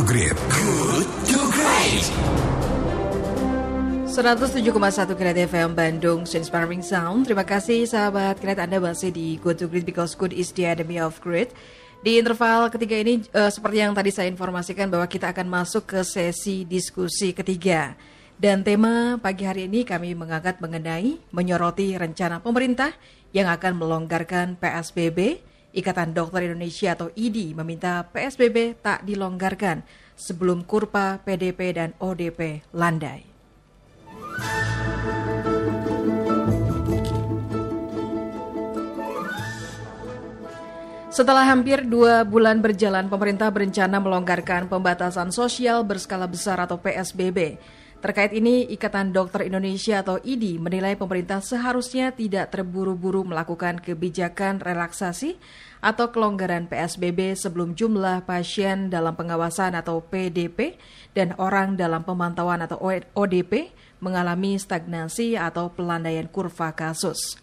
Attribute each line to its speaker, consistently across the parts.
Speaker 1: to Great. Good to Great.
Speaker 2: 107,1 Kilat FM Bandung, Inspiring Sound. Terima kasih sahabat Kilat Anda masih di Good to Great because good is the enemy of great. Di interval ketiga ini, uh, seperti yang tadi saya informasikan bahwa kita akan masuk ke sesi diskusi ketiga. Dan tema pagi hari ini kami mengangkat mengenai menyoroti rencana pemerintah yang akan melonggarkan PSBB. Ikatan Dokter Indonesia atau IDI meminta PSBB tak dilonggarkan sebelum kurva PDP dan ODP landai. Setelah hampir dua bulan berjalan, pemerintah berencana melonggarkan pembatasan sosial berskala besar atau PSBB. Terkait ini, Ikatan Dokter Indonesia atau IDI menilai pemerintah seharusnya tidak terburu-buru melakukan kebijakan relaksasi atau kelonggaran PSBB sebelum jumlah pasien dalam pengawasan atau PDP dan orang dalam pemantauan atau ODP mengalami stagnasi atau pelandaian kurva kasus.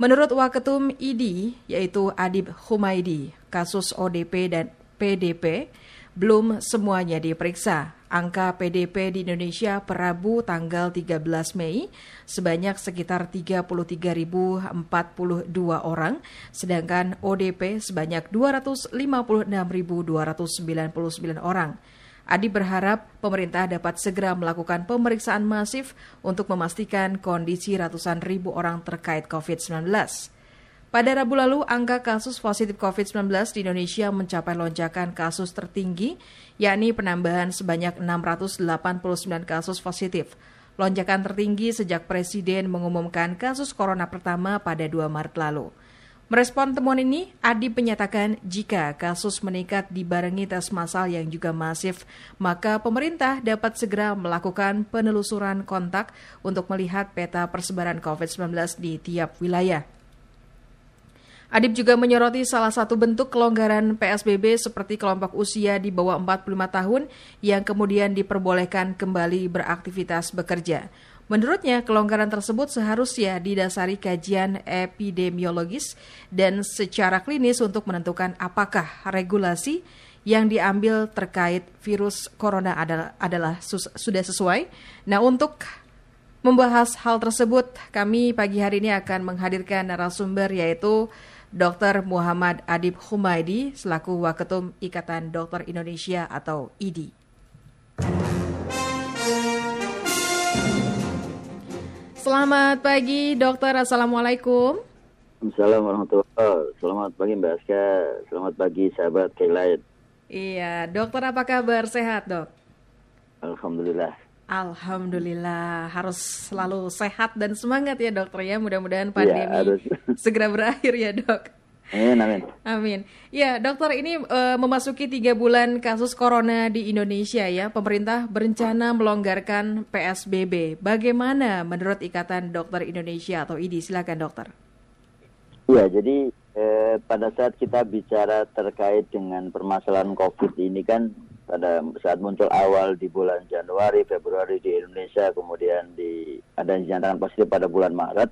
Speaker 2: Menurut Waketum IDI, yaitu Adib Humaidi, kasus ODP dan PDP belum semuanya diperiksa angka PDP di Indonesia per Rabu tanggal 13 Mei sebanyak sekitar 33.042 orang, sedangkan ODP sebanyak 256.299 orang. Adi berharap pemerintah dapat segera melakukan pemeriksaan masif untuk memastikan kondisi ratusan ribu orang terkait COVID-19. Pada Rabu lalu, angka kasus positif COVID-19 di Indonesia mencapai lonjakan kasus tertinggi, yakni penambahan sebanyak 689 kasus positif. Lonjakan tertinggi sejak Presiden mengumumkan kasus corona pertama pada 2 Maret lalu. Merespon temuan ini, Adi menyatakan jika kasus meningkat dibarengi tes massal yang juga masif, maka pemerintah dapat segera melakukan penelusuran kontak untuk melihat peta persebaran COVID-19 di tiap wilayah. Adib juga menyoroti salah satu bentuk kelonggaran PSBB seperti kelompok usia di bawah 45 tahun yang kemudian diperbolehkan kembali beraktivitas bekerja. Menurutnya, kelonggaran tersebut seharusnya didasari kajian epidemiologis dan secara klinis untuk menentukan apakah regulasi yang diambil terkait virus corona adalah, adalah sudah sesuai. Nah, untuk membahas hal tersebut, kami pagi hari ini akan menghadirkan narasumber yaitu Dr. Muhammad Adib Humaydi selaku Waketum Ikatan Dokter Indonesia atau IDI. Selamat pagi, dokter. Assalamualaikum.
Speaker 3: Assalamualaikum warahmatullahi Selamat pagi Mbak Aska. Selamat pagi sahabat Kailaid.
Speaker 2: Iya, dokter apa kabar? Sehat, dok?
Speaker 3: Alhamdulillah.
Speaker 2: Alhamdulillah harus selalu sehat dan semangat ya dokter ya. Mudah-mudahan iya, pandemi ya, harus. segera berakhir ya dok.
Speaker 3: Amin, amin.
Speaker 2: Amin. Ya dokter ini uh, memasuki tiga bulan kasus corona di Indonesia ya. Pemerintah berencana melonggarkan PSBB. Bagaimana menurut Ikatan Dokter Indonesia atau IDI? Silakan dokter.
Speaker 3: Ya jadi eh, pada saat kita bicara terkait dengan permasalahan COVID ini kan pada saat muncul awal di bulan Januari, Februari di Indonesia, kemudian di ada dinyatakan positif pada bulan Maret,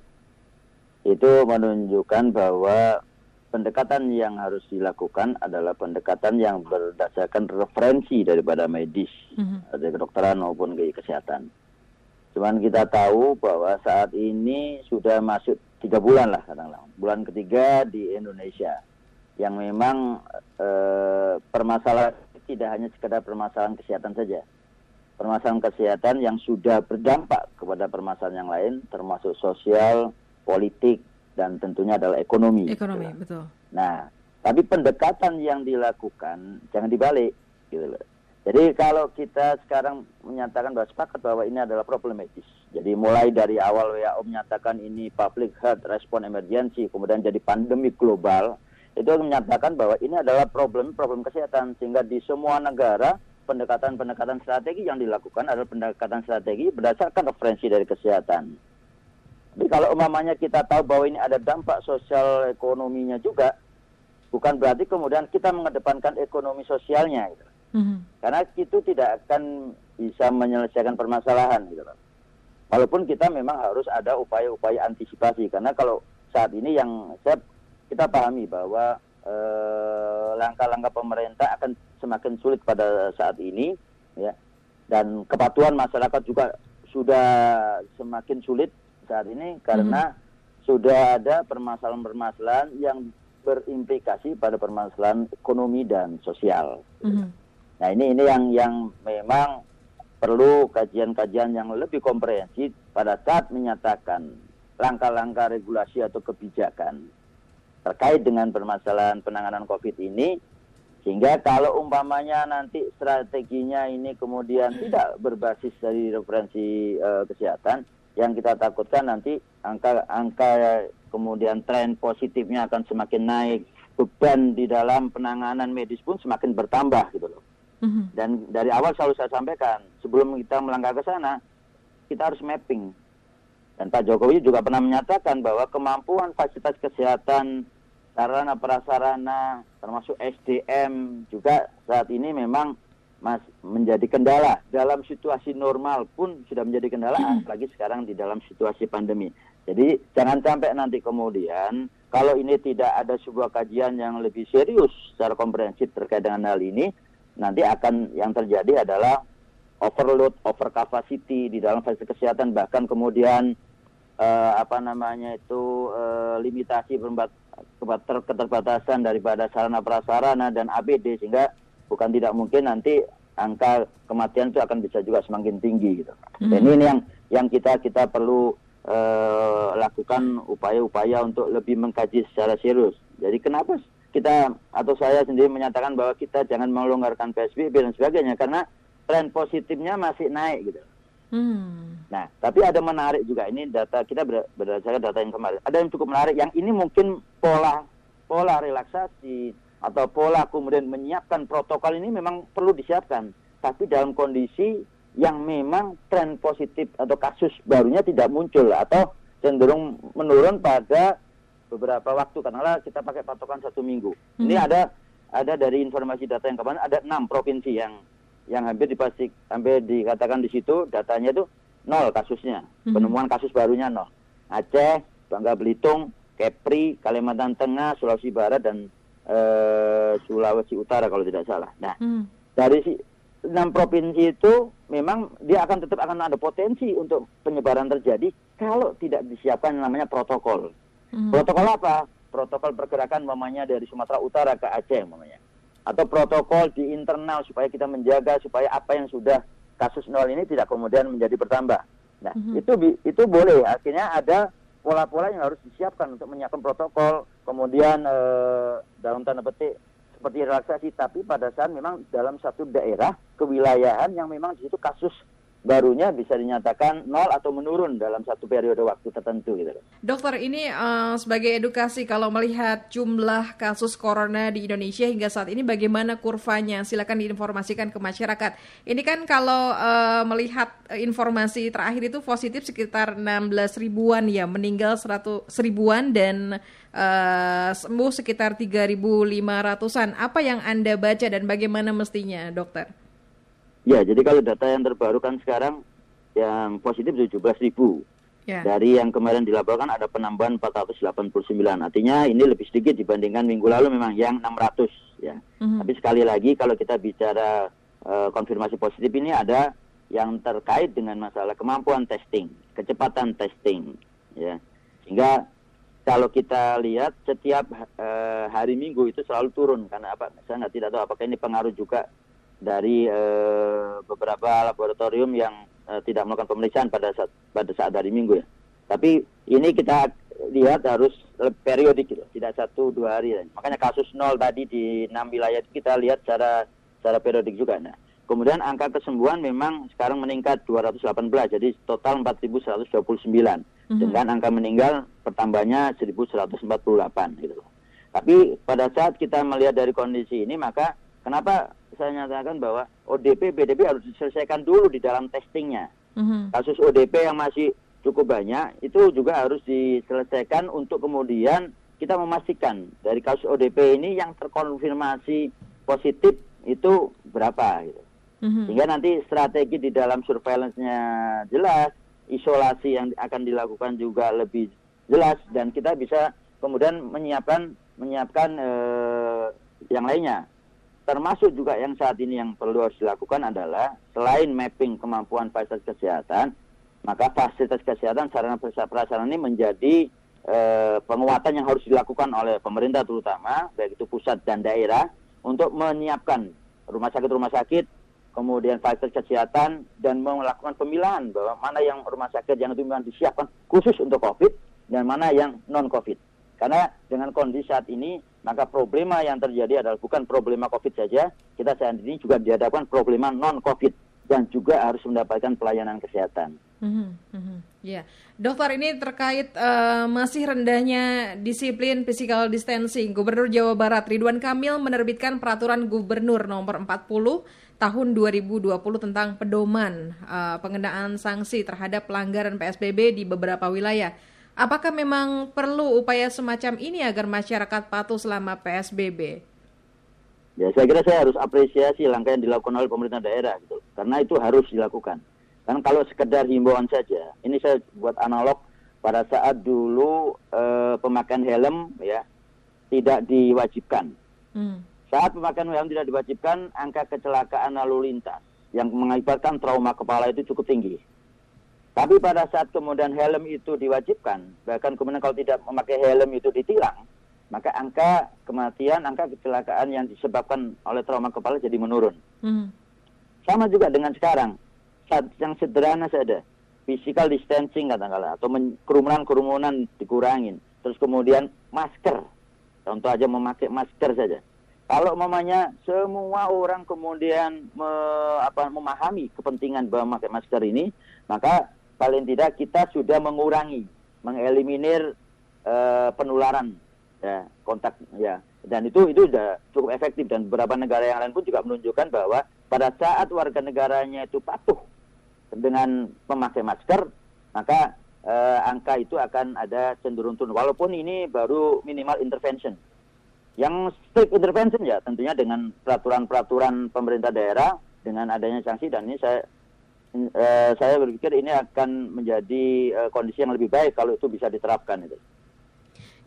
Speaker 3: itu menunjukkan bahwa pendekatan yang harus dilakukan adalah pendekatan yang berdasarkan referensi daripada medis, mm-hmm. dari kedokteran maupun ke kesehatan. Cuman kita tahu bahwa saat ini sudah masuk tiga bulan lah kadang-kadang, bulan ketiga di Indonesia, yang memang eh, permasalahan tidak hanya sekedar permasalahan kesehatan saja. Permasalahan kesehatan yang sudah berdampak kepada permasalahan yang lain, termasuk sosial, politik, dan tentunya adalah ekonomi.
Speaker 2: Ekonomi, gitu. betul.
Speaker 3: Nah, tapi pendekatan yang dilakukan jangan dibalik, gitu loh. Jadi kalau kita sekarang menyatakan bahwa sepakat bahwa ini adalah problematis. Jadi mulai dari awal WHO menyatakan ini public health response emergency, kemudian jadi pandemi global, itu menyatakan bahwa ini adalah problem-problem kesehatan sehingga di semua negara pendekatan-pendekatan strategi yang dilakukan adalah pendekatan strategi berdasarkan referensi dari kesehatan. Jadi kalau umamanya kita tahu bahwa ini ada dampak sosial ekonominya juga, bukan berarti kemudian kita mengedepankan ekonomi sosialnya, gitu. Mm-hmm. Karena itu tidak akan bisa menyelesaikan permasalahan, gitu. Walaupun kita memang harus ada upaya-upaya antisipasi, karena kalau saat ini yang saya kita pahami bahwa eh, langkah-langkah pemerintah akan semakin sulit pada saat ini, ya. Dan kepatuhan masyarakat juga sudah semakin sulit saat ini karena sudah ada permasalahan-permasalahan yang berimplikasi pada permasalahan ekonomi dan sosial.
Speaker 2: Mhm.
Speaker 3: Nah ini ini yang yang memang perlu kajian-kajian yang lebih komprehensif pada saat menyatakan langkah-langkah regulasi atau kebijakan terkait dengan permasalahan penanganan COVID ini sehingga kalau umpamanya nanti strateginya ini kemudian tidak berbasis dari referensi eh, kesehatan yang kita takutkan nanti angka angka kemudian tren positifnya akan semakin naik beban di dalam penanganan medis pun semakin bertambah gitu loh
Speaker 2: Mhm.
Speaker 3: dan dari awal selalu saya sampaikan sebelum kita melangkah ke sana kita harus mapping dan Pak Jokowi juga pernah menyatakan bahwa kemampuan fasilitas kesehatan sarana prasarana termasuk SDM juga saat ini memang mas menjadi kendala. Dalam situasi normal pun sudah menjadi kendala apalagi sekarang di dalam situasi pandemi. Jadi jangan sampai nanti kemudian kalau ini tidak ada sebuah kajian yang lebih serius secara komprehensif terkait dengan hal ini, nanti akan yang terjadi adalah overload, over capacity di dalam fasilitas kesehatan. Bahkan kemudian eh, apa namanya itu eh, limitasi keterbatasan daripada sarana prasarana dan APD sehingga bukan tidak mungkin nanti angka kematian itu akan bisa juga semakin tinggi gitu. Dan ini yang yang kita kita perlu eh, lakukan upaya-upaya untuk lebih mengkaji secara serius. Jadi kenapa kita atau saya sendiri menyatakan bahwa kita jangan melonggarkan PSBB dan sebagainya karena tren positifnya masih naik gitu.
Speaker 2: Hmm.
Speaker 3: Nah, tapi ada menarik juga ini data kita ber- berdasarkan data yang kemarin. Ada yang cukup menarik yang ini mungkin pola pola relaksasi atau pola kemudian menyiapkan protokol ini memang perlu disiapkan. Tapi dalam kondisi yang memang tren positif atau kasus barunya tidak muncul atau cenderung menurun pada beberapa waktu karena kita pakai patokan satu minggu. Ini
Speaker 2: Mhm.
Speaker 3: ada ada dari informasi data yang kemarin ada enam provinsi yang yang hampir dipastik hampir dikatakan di situ datanya itu nol kasusnya
Speaker 2: Mhm.
Speaker 3: penemuan kasus barunya nol Aceh Bangka Belitung Kepri Kalimantan Tengah Sulawesi Barat dan eh, Sulawesi Utara kalau tidak salah nah
Speaker 2: Hmm.
Speaker 3: dari si enam provinsi itu memang dia akan tetap akan ada potensi untuk penyebaran terjadi kalau tidak disiapkan yang namanya protokol
Speaker 2: Hmm.
Speaker 3: Protokol apa? Protokol pergerakan mamanya dari Sumatera Utara ke Aceh mamanya. Atau protokol di internal supaya kita menjaga supaya apa yang sudah kasus nol ini tidak kemudian menjadi bertambah. Nah,
Speaker 2: Mhm.
Speaker 3: itu itu boleh. Akhirnya ada pola-pola yang harus disiapkan untuk menyiapkan protokol. Kemudian eh, dalam tanda petik seperti relaksasi, tapi pada saat memang dalam satu daerah kewilayahan yang memang di situ kasus barunya bisa dinyatakan nol atau menurun dalam satu periode waktu tertentu gitu.
Speaker 2: Dokter, ini eh, sebagai edukasi kalau melihat jumlah kasus corona di Indonesia hingga saat ini bagaimana kurvanya? Silakan diinformasikan ke masyarakat. Ini kan kalau eh, melihat informasi terakhir itu positif sekitar 16 ribuan ya, meninggal 100 ribuan dan eh, sembuh sekitar 3.500-an. Apa yang Anda baca dan bagaimana mestinya, dokter?
Speaker 3: Ya, jadi kalau data yang terbaru kan sekarang yang positif 17 ribu.
Speaker 2: Ya.
Speaker 3: Dari yang kemarin dilaporkan ada penambahan 489. Artinya ini lebih sedikit dibandingkan minggu lalu memang yang 600 ya.
Speaker 2: Mhm.
Speaker 3: Tapi sekali lagi kalau kita bicara eh, konfirmasi positif ini ada yang terkait dengan masalah kemampuan testing, kecepatan testing ya. Sehingga kalau kita lihat setiap eh, hari Minggu itu selalu turun karena apa? Saya nggak tidak tahu apakah ini pengaruh juga dari eh, beberapa laboratorium yang eh, tidak melakukan pemeriksaan pada saat pada saat hari Minggu ya. Tapi ini kita lihat harus periodik gitu, tidak satu dua hari. Makanya kasus nol tadi di enam wilayah itu kita lihat secara secara periodik juga. Nah, kemudian angka kesembuhan memang sekarang meningkat 218, jadi total 4.129
Speaker 2: Mhm.
Speaker 3: dengan angka meninggal pertambahnya 1.148 gitu. Tapi pada saat kita melihat dari kondisi ini maka kenapa saya nyatakan bahwa ODP PDP harus diselesaikan dulu di dalam testingnya.
Speaker 2: Mhm.
Speaker 3: Kasus ODP yang masih cukup banyak itu juga harus diselesaikan untuk kemudian kita memastikan dari kasus ODP ini yang terkonfirmasi positif itu berapa gitu.
Speaker 2: Mhm.
Speaker 3: Sehingga nanti strategi di dalam surveillance-nya jelas, isolasi yang akan dilakukan juga lebih jelas dan kita bisa kemudian menyiapkan menyiapkan eh, yang lainnya. Termasuk juga yang saat ini yang perlu harus dilakukan adalah selain mapping kemampuan fasilitas kesehatan, maka fasilitas kesehatan sarana prasarana ini menjadi eh, penguatan yang harus dilakukan oleh pemerintah terutama baik itu pusat dan daerah untuk menyiapkan rumah sakit-rumah sakit, kemudian fasilitas kesehatan dan melakukan pemilahan bahwa mana yang rumah sakit yang itu memang disiapkan khusus untuk COVID dan mana yang non COVID. Karena dengan kondisi saat ini, maka problema yang terjadi adalah bukan problema COVID saja, kita saat ini juga dihadapkan problema non-COVID dan juga harus mendapatkan pelayanan kesehatan. Mm
Speaker 2: -hmm. Ya, dokter ini terkait uh, masih rendahnya disiplin physical distancing. Gubernur Jawa Barat Ridwan Kamil menerbitkan peraturan gubernur nomor 40 tahun 2020 tentang pedoman uh, pengenaan sanksi terhadap pelanggaran PSBB di beberapa wilayah. Apakah memang perlu upaya semacam ini agar masyarakat patuh selama PSBB?
Speaker 3: Ya, saya kira saya harus apresiasi langkah yang dilakukan oleh pemerintah daerah gitu. Karena itu harus dilakukan. Kan kalau sekedar himbauan saja, ini saya buat analog pada saat dulu eh, pemakaian helm ya tidak diwajibkan. Hmm. Saat pemakaian helm tidak diwajibkan, angka kecelakaan lalu lintas yang mengakibatkan trauma kepala itu cukup tinggi. Tapi pada saat kemudian helm itu diwajibkan, bahkan kemudian kalau tidak memakai helm itu ditilang, maka angka kematian, angka kecelakaan yang disebabkan oleh trauma kepala jadi menurun. Hmm. Sama juga dengan sekarang, saat yang sederhana saja, physical distancing katakanlah, atau kerumunan-kerumunan dikurangin, terus kemudian masker, contoh aja memakai masker saja. Kalau mamanya semua orang kemudian me, apa, memahami kepentingan bahwa memakai masker ini, maka paling tidak kita sudah mengurangi, mengeliminir uh, penularan. Ya kontak ya. Dan itu itu sudah cukup efektif dan beberapa negara yang lain pun juga menunjukkan bahwa pada saat warga negaranya itu patuh dengan memakai masker maka eh, angka itu akan ada cenderung turun. Walaupun ini baru minimal intervention. Yang strict intervention ya tentunya dengan peraturan-peraturan pemerintah daerah dengan adanya sanksi dan ini saya uh, saya berpikir ini akan menjadi uh, kondisi yang lebih baik kalau itu bisa diterapkan itu.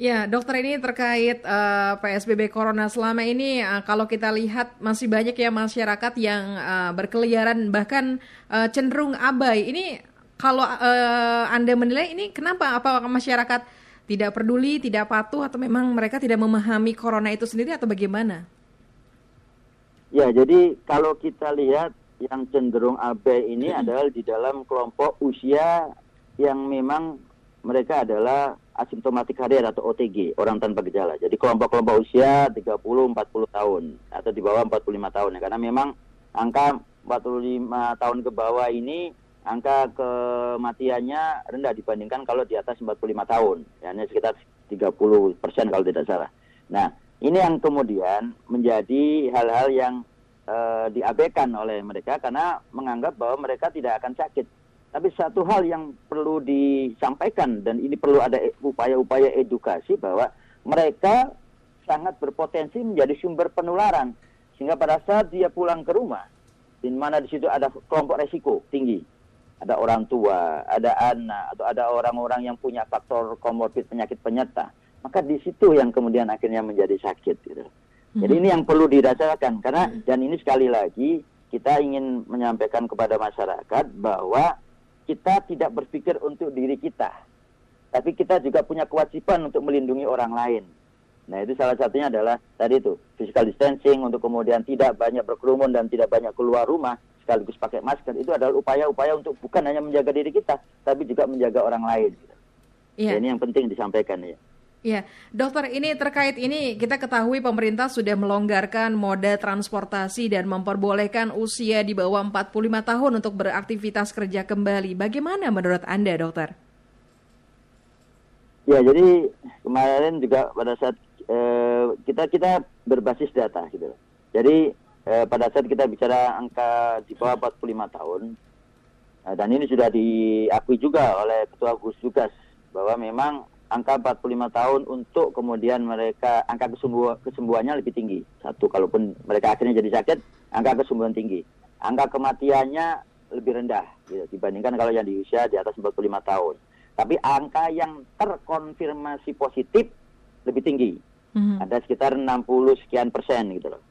Speaker 2: Ya, dokter ini terkait uh, eh, PSBB Corona selama ini uh, kalau kita lihat masih banyak ya masyarakat yang uh, berkeliaran bahkan uh, cenderung abai. Ini kalau uh, Anda menilai ini kenapa apa masyarakat tidak peduli, tidak patuh atau memang mereka tidak memahami corona itu sendiri atau bagaimana?
Speaker 3: Ya, jadi kalau kita lihat yang cenderung abai ini adalah di dalam kelompok usia yang memang mereka adalah asimptomatik karier atau OTG, orang tanpa gejala. Jadi kelompok-kelompok usia 30 40 tahun atau di bawah 45 tahun ya karena memang angka 45 tahun ke bawah ini angka kematiannya rendah dibandingkan kalau di atas 45 tahun, ya ini sekitar 30 persen kalau tidak salah. Nah, ini yang kemudian menjadi hal-hal yang uh, diabaikan oleh mereka karena menganggap bahwa mereka tidak akan sakit. Tapi satu hal yang perlu disampaikan dan ini perlu ada upaya-upaya edukasi bahwa mereka sangat berpotensi menjadi sumber penularan sehingga pada saat dia pulang ke rumah di mana di situ ada kelompok resiko tinggi ada orang tua, ada anak atau ada orang-orang yang punya faktor komorbid penyakit penyerta maka di situ yang kemudian akhirnya menjadi sakit gitu. Jadi ini yang perlu dirasakan karena dan ini sekali lagi kita ingin menyampaikan kepada masyarakat bahwa kita tidak berpikir untuk diri kita, tapi kita juga punya kewajiban untuk melindungi orang lain. Nah itu salah satunya adalah tadi itu physical distancing untuk kemudian tidak banyak berkerumun dan tidak banyak keluar rumah sekaligus pakai masker itu adalah upaya-upaya untuk bukan hanya menjaga diri kita tapi juga menjaga orang lain. Yeah. Nah, ini yang penting disampaikan ya.
Speaker 2: Ya, dokter, ini terkait ini kita ketahui pemerintah sudah melonggarkan moda transportasi dan memperbolehkan usia di bawah 45 tahun untuk beraktivitas kerja kembali. Bagaimana menurut Anda, dokter?
Speaker 3: Ya, jadi kemarin juga pada saat eh, kita kita berbasis data gitu. Jadi eh, pada saat kita bicara angka di bawah 45 tahun, nah, dan ini sudah diakui juga oleh Ketua Gus Tugas bahwa memang angka 45 tahun untuk kemudian mereka angka kesembuh, kesembuhannya lebih tinggi. Satu, kalaupun mereka akhirnya jadi sakit, angka kesembuhan tinggi. Angka kematiannya lebih rendah gitu, dibandingkan kalau yang di usia di atas 45 tahun. Tapi angka yang terkonfirmasi positif lebih tinggi. hmm. ada sekitar 60 sekian persen gitu loh.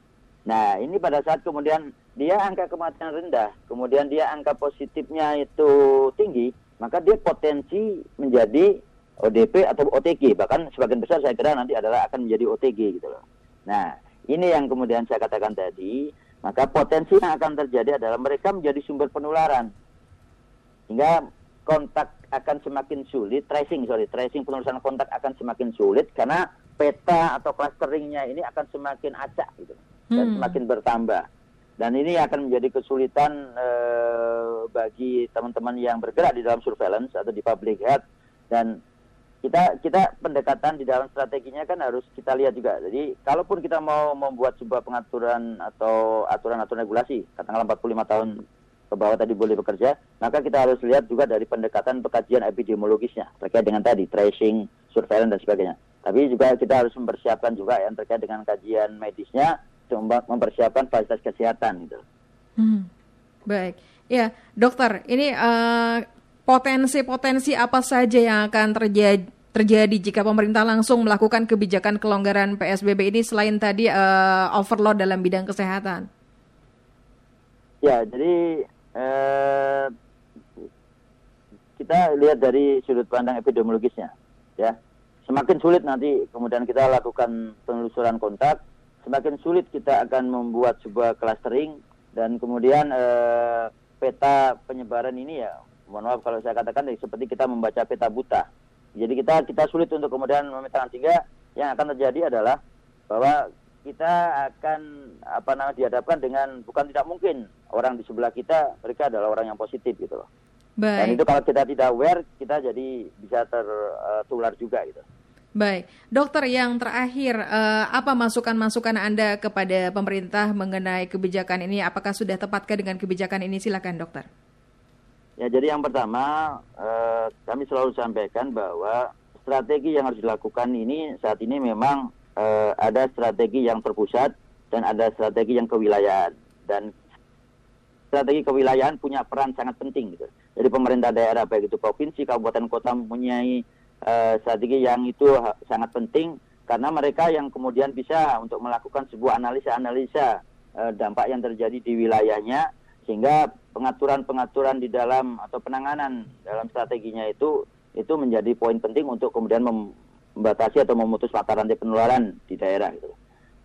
Speaker 3: Nah ini pada saat kemudian dia angka kematian rendah, kemudian dia angka positifnya itu tinggi, maka dia potensi menjadi ODP atau OTG, bahkan sebagian besar saya kira nanti adalah akan menjadi OTG gitu loh. Nah ini yang kemudian saya katakan tadi, maka potensi yang akan terjadi adalah mereka menjadi sumber penularan. Hingga kontak akan semakin sulit, tracing sorry, tracing penelusuran kontak akan semakin sulit karena peta atau clusteringnya ini akan semakin acak gitu dan hmm. semakin bertambah. Dan ini akan menjadi kesulitan eh, bagi teman-teman yang bergerak di dalam surveillance atau di public health dan kita kita pendekatan di dalam strateginya kan harus kita lihat juga. Jadi kalaupun kita mau membuat sebuah pengaturan atau aturan-aturan regulasi, katakanlah 45 tahun ke bawah tadi boleh bekerja, maka kita harus lihat juga dari pendekatan pekajian epidemiologisnya terkait dengan tadi tracing, surveillance dan sebagainya. Tapi juga kita harus mempersiapkan juga yang terkait dengan kajian medisnya, mempersiapkan fasilitas kesehatan gitu.
Speaker 2: Hmm. Baik, ya dokter, ini uh, potensi-potensi apa saja yang akan terjadi terjadi jika pemerintah langsung melakukan kebijakan kelonggaran PSBB ini selain tadi uh, overload dalam bidang kesehatan?
Speaker 3: Ya, jadi uh, kita lihat dari sudut pandang epidemiologisnya, ya. Semakin sulit nanti kemudian kita lakukan penelusuran kontak, semakin sulit kita akan membuat sebuah clustering dan kemudian uh, peta penyebaran ini ya mohon maaf kalau saya katakan seperti kita membaca peta buta. Jadi kita kita sulit untuk kemudian memetakan sehingga yang akan terjadi adalah bahwa kita akan apa namanya dihadapkan dengan bukan tidak mungkin orang di sebelah kita mereka adalah orang yang positif gitu loh. Baik. Dan itu kalau kita tidak aware kita jadi bisa tertular juga gitu.
Speaker 2: Baik, dokter yang terakhir, uh, apa masukan-masukan Anda kepada pemerintah mengenai kebijakan ini? Apakah sudah tepatkah dengan kebijakan ini? Silakan, dokter.
Speaker 3: Ya, jadi yang pertama eh, kami selalu sampaikan bahwa strategi yang harus dilakukan ini saat ini memang eh, ada strategi yang terpusat dan ada strategi yang kewilayahan dan strategi kewilayahan punya peran sangat penting gitu. Jadi pemerintah daerah baik itu provinsi, kabupaten, kota mempunyai eh, strategi yang itu sangat penting karena mereka yang kemudian bisa untuk melakukan sebuah analisa-analisa eh, dampak yang terjadi di wilayahnya sehingga pengaturan-pengaturan di dalam atau penanganan dalam strateginya itu itu menjadi poin penting untuk kemudian membatasi atau memutus mata rantai penularan di daerah gitu.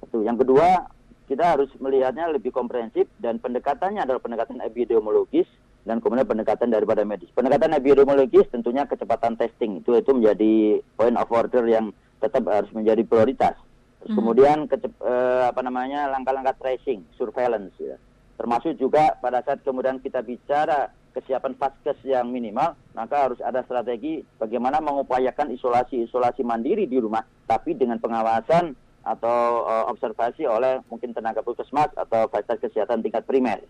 Speaker 3: Itu. Yang kedua, kita harus melihatnya lebih komprehensif dan pendekatannya adalah pendekatan epidemiologis dan kemudian pendekatan daripada medis. Pendekatan epidemiologis tentunya kecepatan testing itu itu menjadi point of order yang tetap harus menjadi prioritas. Terus hmm. kemudian kecep, eh, apa namanya langkah-langkah tracing, surveillance ya Termasuk juga pada saat kemudian kita bicara kesiapan vaskes yang minimal, maka harus ada strategi bagaimana mengupayakan isolasi-isolasi mandiri di rumah, tapi dengan pengawasan atau uh, observasi oleh mungkin tenaga puskesmas atau fasilitas kesehatan tingkat primer.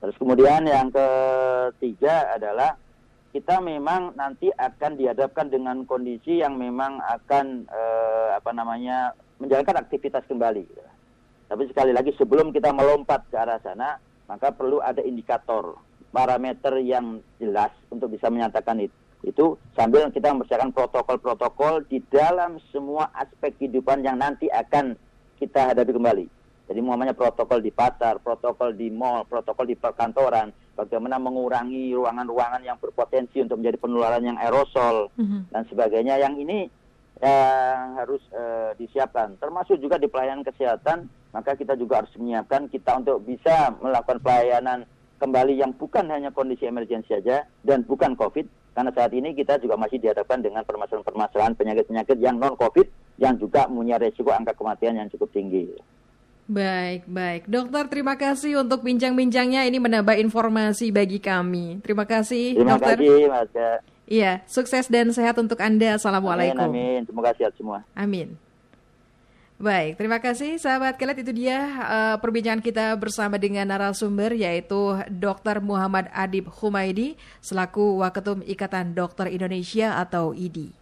Speaker 3: Terus kemudian yang ketiga adalah kita memang nanti akan dihadapkan dengan kondisi yang memang akan uh, apa namanya menjalankan aktivitas kembali. Gitu. Tapi sekali lagi sebelum kita melompat ke arah sana, maka perlu ada indikator, parameter yang jelas untuk bisa menyatakan itu. Itu sambil kita mempersiapkan protokol-protokol di dalam semua aspek kehidupan yang nanti akan kita hadapi kembali. Jadi muamanya protokol di pasar, protokol di mall, protokol di perkantoran, bagaimana mengurangi ruangan-ruangan yang berpotensi untuk menjadi penularan yang aerosol mm -hmm. dan sebagainya. Yang ini yang harus uh, disiapkan. Termasuk juga di pelayanan kesehatan, maka kita juga harus menyiapkan kita untuk bisa melakukan pelayanan kembali yang bukan hanya kondisi emergensi saja dan bukan COVID, karena saat ini kita juga masih dihadapkan dengan permasalahan-permasalahan penyakit-penyakit yang non-COVID yang juga punya resiko angka kematian yang cukup tinggi.
Speaker 2: Baik, baik. Dokter, terima kasih untuk bincang-bincangnya. Ini menambah informasi bagi kami. Terima kasih,
Speaker 3: terima
Speaker 2: dokter.
Speaker 3: Terima kasih, Mas.
Speaker 2: Iya, sukses dan sehat untuk Anda. Assalamualaikum.
Speaker 3: Amin, amin. Semoga sehat semua.
Speaker 2: Amin. Baik, terima kasih sahabat kelet itu dia uh, perbincangan kita bersama dengan narasumber yaitu Dr. Muhammad Adib Humaidi selaku Waketum Ikatan Dokter Indonesia atau IDI.